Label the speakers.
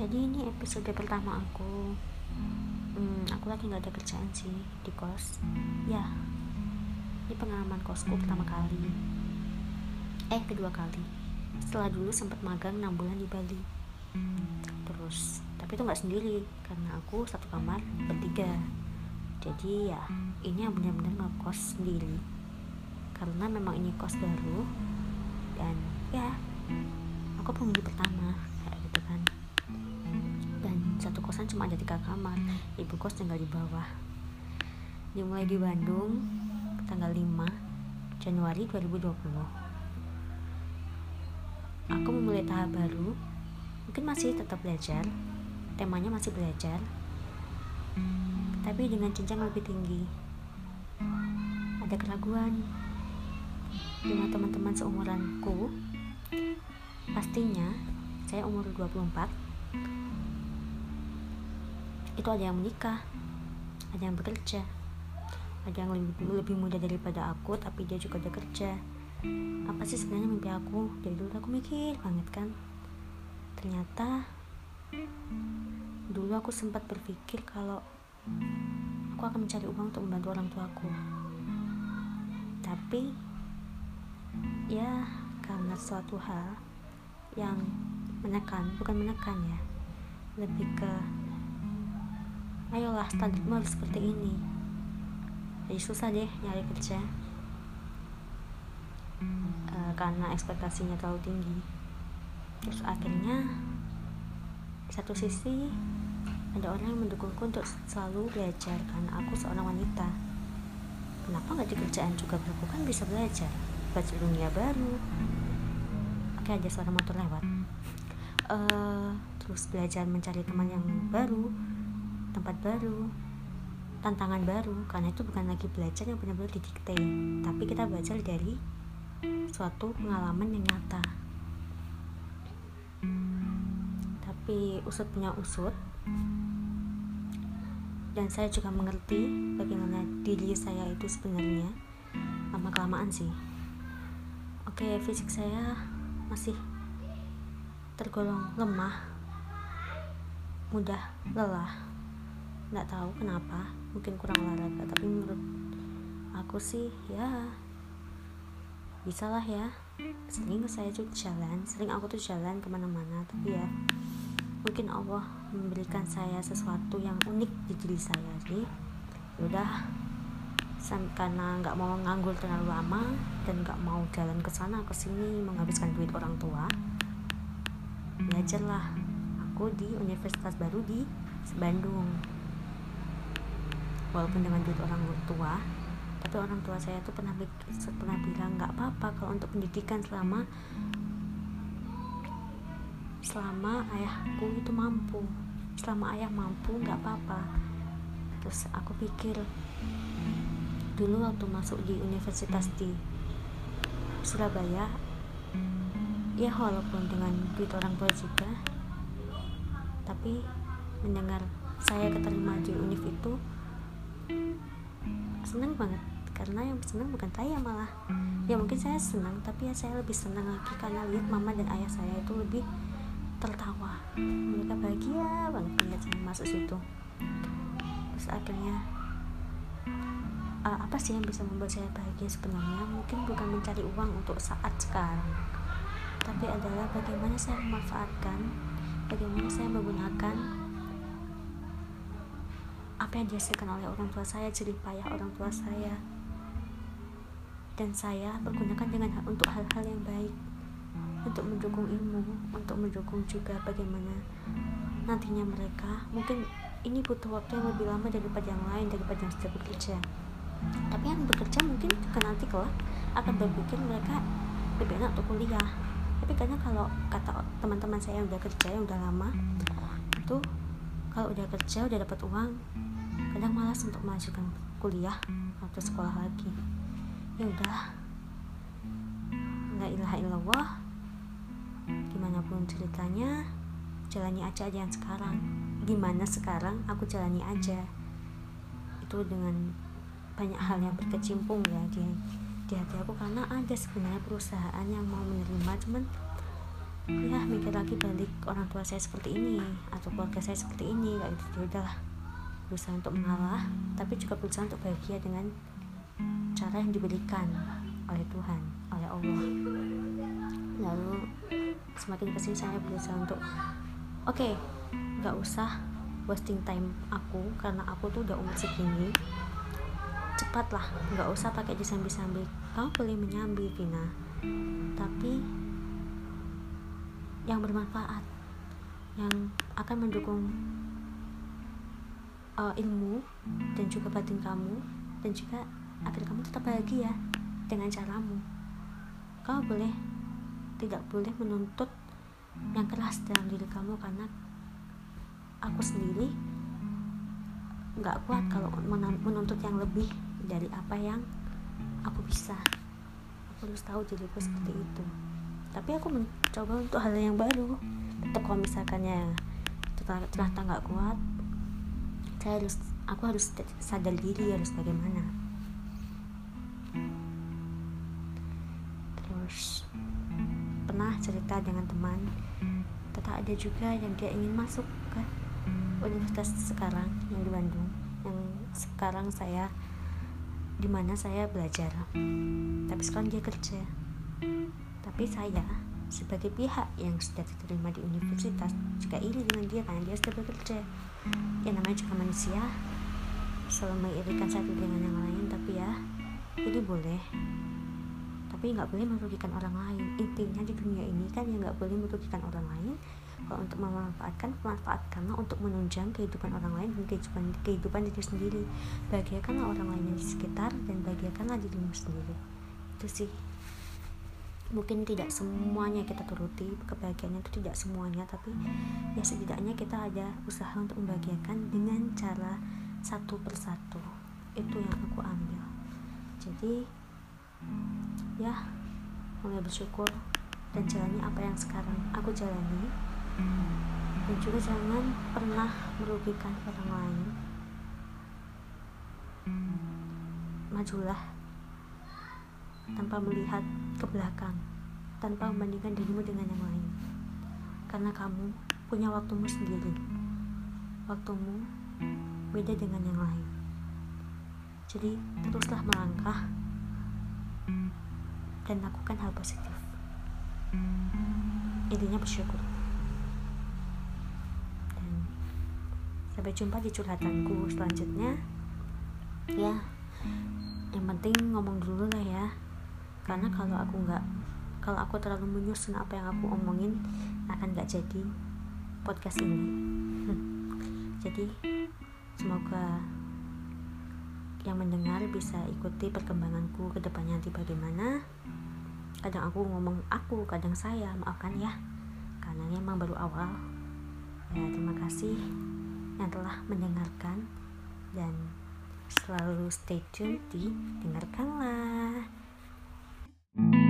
Speaker 1: jadi ini episode pertama aku. Hmm, aku lagi nggak ada kerjaan sih di kos. Ya ini pengalaman kosku pertama kali. Eh kedua kali. Setelah dulu sempat magang 6 bulan di Bali. Terus tapi itu nggak sendiri karena aku satu kamar bertiga. Jadi ya ini yang benar-benar ngekos sendiri. Karena memang ini kos baru dan ya aku penghuni pertama cuma ada tiga kamar. Ibu kos tinggal di bawah. Dimulai di Bandung tanggal 5 Januari 2020 aku memulai tahap baru. Mungkin masih tetap belajar. Temanya masih belajar. Tapi dengan jenjang lebih tinggi. Ada keraguan dengan teman-teman seumuranku. Pastinya saya umur 24 itu ada yang menikah ada yang bekerja. Ada yang lebih, lebih muda daripada aku tapi dia juga ada kerja. Apa sih sebenarnya mimpi aku? Dari dulu aku mikir banget kan. Ternyata dulu aku sempat berpikir kalau aku akan mencari uang untuk membantu orang tuaku tapi ya karena suatu hal yang menekan bukan menekan ya lebih ke ayolah standarmu harus seperti ini. Jadi susah deh nyari kerja. E, karena ekspektasinya terlalu tinggi. Terus akhirnya satu sisi ada orang yang mendukungku untuk selalu belajar karena aku seorang wanita. Kenapa nggak di kerjaan juga? Aku kan bisa belajar. Belajar dunia baru. Oke ada suara motor lewat. Uh, terus belajar mencari teman yang baru tempat baru tantangan baru karena itu bukan lagi belajar yang benar-benar didikte tapi kita belajar dari suatu pengalaman yang nyata. Tapi usut punya usut dan saya juga mengerti bagaimana diri saya itu sebenarnya lama kelamaan sih. Oke fisik saya masih tergolong lemah mudah lelah nggak tahu kenapa mungkin kurang olahraga tapi menurut aku sih ya bisa lah ya. Sering saya juga jalan sering aku tuh jalan ke mana-mana tapi ya mungkin Allah memberikan saya sesuatu yang unik di diri saya. Sih udah karena nggak mau nganggur terlalu lama dan nggak mau jalan ke sana ke sini menghabiskan duit orang tua belajarlah. Aku di universitas baru di Bandung walaupun dengan duit orang tua tapi orang tua saya tuh pernah pernah bilang nggak apa-apa kalau untuk pendidikan selama selama ayahku itu mampu. Selama ayah mampu nggak apa-apa. Terus aku pikir dulu waktu masuk di universitas di Surabaya ya walaupun dengan duit orang tua juga tapi mendengar saya keterima di univ itu senang banget karena yang senang bukan saya malah. Ya mungkin saya senang tapi ya saya lebih senang lagi karena lihat mama dan ayah saya itu lebih tertawa. Mereka bahagia banget lihat saya masuk situ. Terus akhirnya uh, apa sih yang bisa membuat saya bahagia sebenarnya? Mungkin bukan mencari uang untuk saat sekarang tapi adalah bagaimana saya memanfaatkan bagaimana saya menggunakan apa yang dihasilkan oleh orang tua saya jerih payah orang tua saya. Dan saya pergunakan dengan untuk hal-hal yang baik untuk mendukung ilmu untuk mendukung juga bagaimana nantinya mereka. Mungkin ini butuh waktu yang lebih lama daripada yang lain daripada yang sudah bekerja. Tapi yang bekerja mungkin juga nanti kelak akan berpikir mereka lebih enak untuk kuliah. Tapi karena kalau kata teman-teman saya yang udah kerja yang udah lama itu kalau udah kerja udah dapat uang kadang malas untuk melanjutkan kuliah atau sekolah lagi. Ya udah la ilaha illallah. Gimana pun ceritanya jalani aja aja yang sekarang. Gimana sekarang aku jalani aja. Itu dengan banyak hal yang berkecimpung ya di di hati aku. Karena ada sebenarnya perusahaan yang mau menerima cuman ya mikir lagi balik orang tua saya seperti ini atau keluarga saya seperti ini kayak gitu. Ya udahlah berusaha untuk mengalah tapi juga berusaha untuk bahagia dengan cara yang diberikan oleh Tuhan oleh Allah. Lalu semakin ke sini saya berusaha untuk oke okay, nggak usah wasting time aku karena aku tuh udah umur segini. Cepatlah nggak usah pakai disambi-sambi kamu boleh menyambi Vina. Tapi yang bermanfaat yang akan mendukung uh, ilmu dan juga batin kamu dan juga agar kamu tetap bahagia dengan caramu. Kamu boleh tidak boleh menuntut yang keras dalam diri kamu karena aku sendiri nggak kuat kalau menuntut yang lebih dari apa yang aku bisa. Aku harus tahu diriku seperti itu. Tapi aku mencoba untuk hal yang baru. Tetap kalau misalkannya ternyata nggak kuat saya harus aku harus sadar diri harus bagaimana. Terus pernah cerita dengan teman tetap ada juga yang dia ingin masuk ke universitas sekarang yang di Bandung. Yang sekarang saya di mana saya belajar. Tapi sekarang dia kerja. Tapi saya sebagai pihak yang sudah diterima di universitas juga iri dengan dia karena dia sudah bekerja. Yang namanya juga manusia. Selalu mengirikan satu dengan yang lain tapi ya ini boleh. Tapi nggak boleh merugikan orang lain. Intinya di dunia ini kan ya nggak boleh merugikan orang lain. Kalau untuk memanfaatkan manfaatkanlah untuk menunjang kehidupan orang lain dan kehidupan kehidupan diri sendiri. Bahagiakanlah orang lain di sekitar dan bahagiakanlah dirimu sendiri. Itu sih mungkin tidak semuanya kita turuti kebahagiaan itu tidak semuanya tapi ya setidaknya kita ada usaha untuk membahagiakan dengan cara satu persatu. Itu yang aku ambil. Jadi ya mulai bersyukur dan jalani apa yang sekarang aku jalani. Dan juga jangan pernah merugikan orang lain. Majulah tanpa melihat ke belakang tanpa membandingkan dirimu dengan yang lain. Karena kamu punya waktumu sendiri. Waktumu beda dengan yang lain. Jadi teruslah melangkah dan lakukan hal positif. Intinya bersyukur. Sampai jumpa di curhatanku selanjutnya. Ya yang penting ngomong dulu lah ya karena kalau aku nggak kalau aku terlalu menyusun apa yang aku omongin akan nggak jadi podcast ini. Jadi semoga yang mendengar bisa ikuti perkembanganku ke depannya nanti bagaimana. Kadang aku ngomong aku kadang saya maafkan ya. Karena memang baru awal. Ya terima kasih yang telah mendengarkan. Dan selalu stay tune di dengarkanlah Mm-hmm.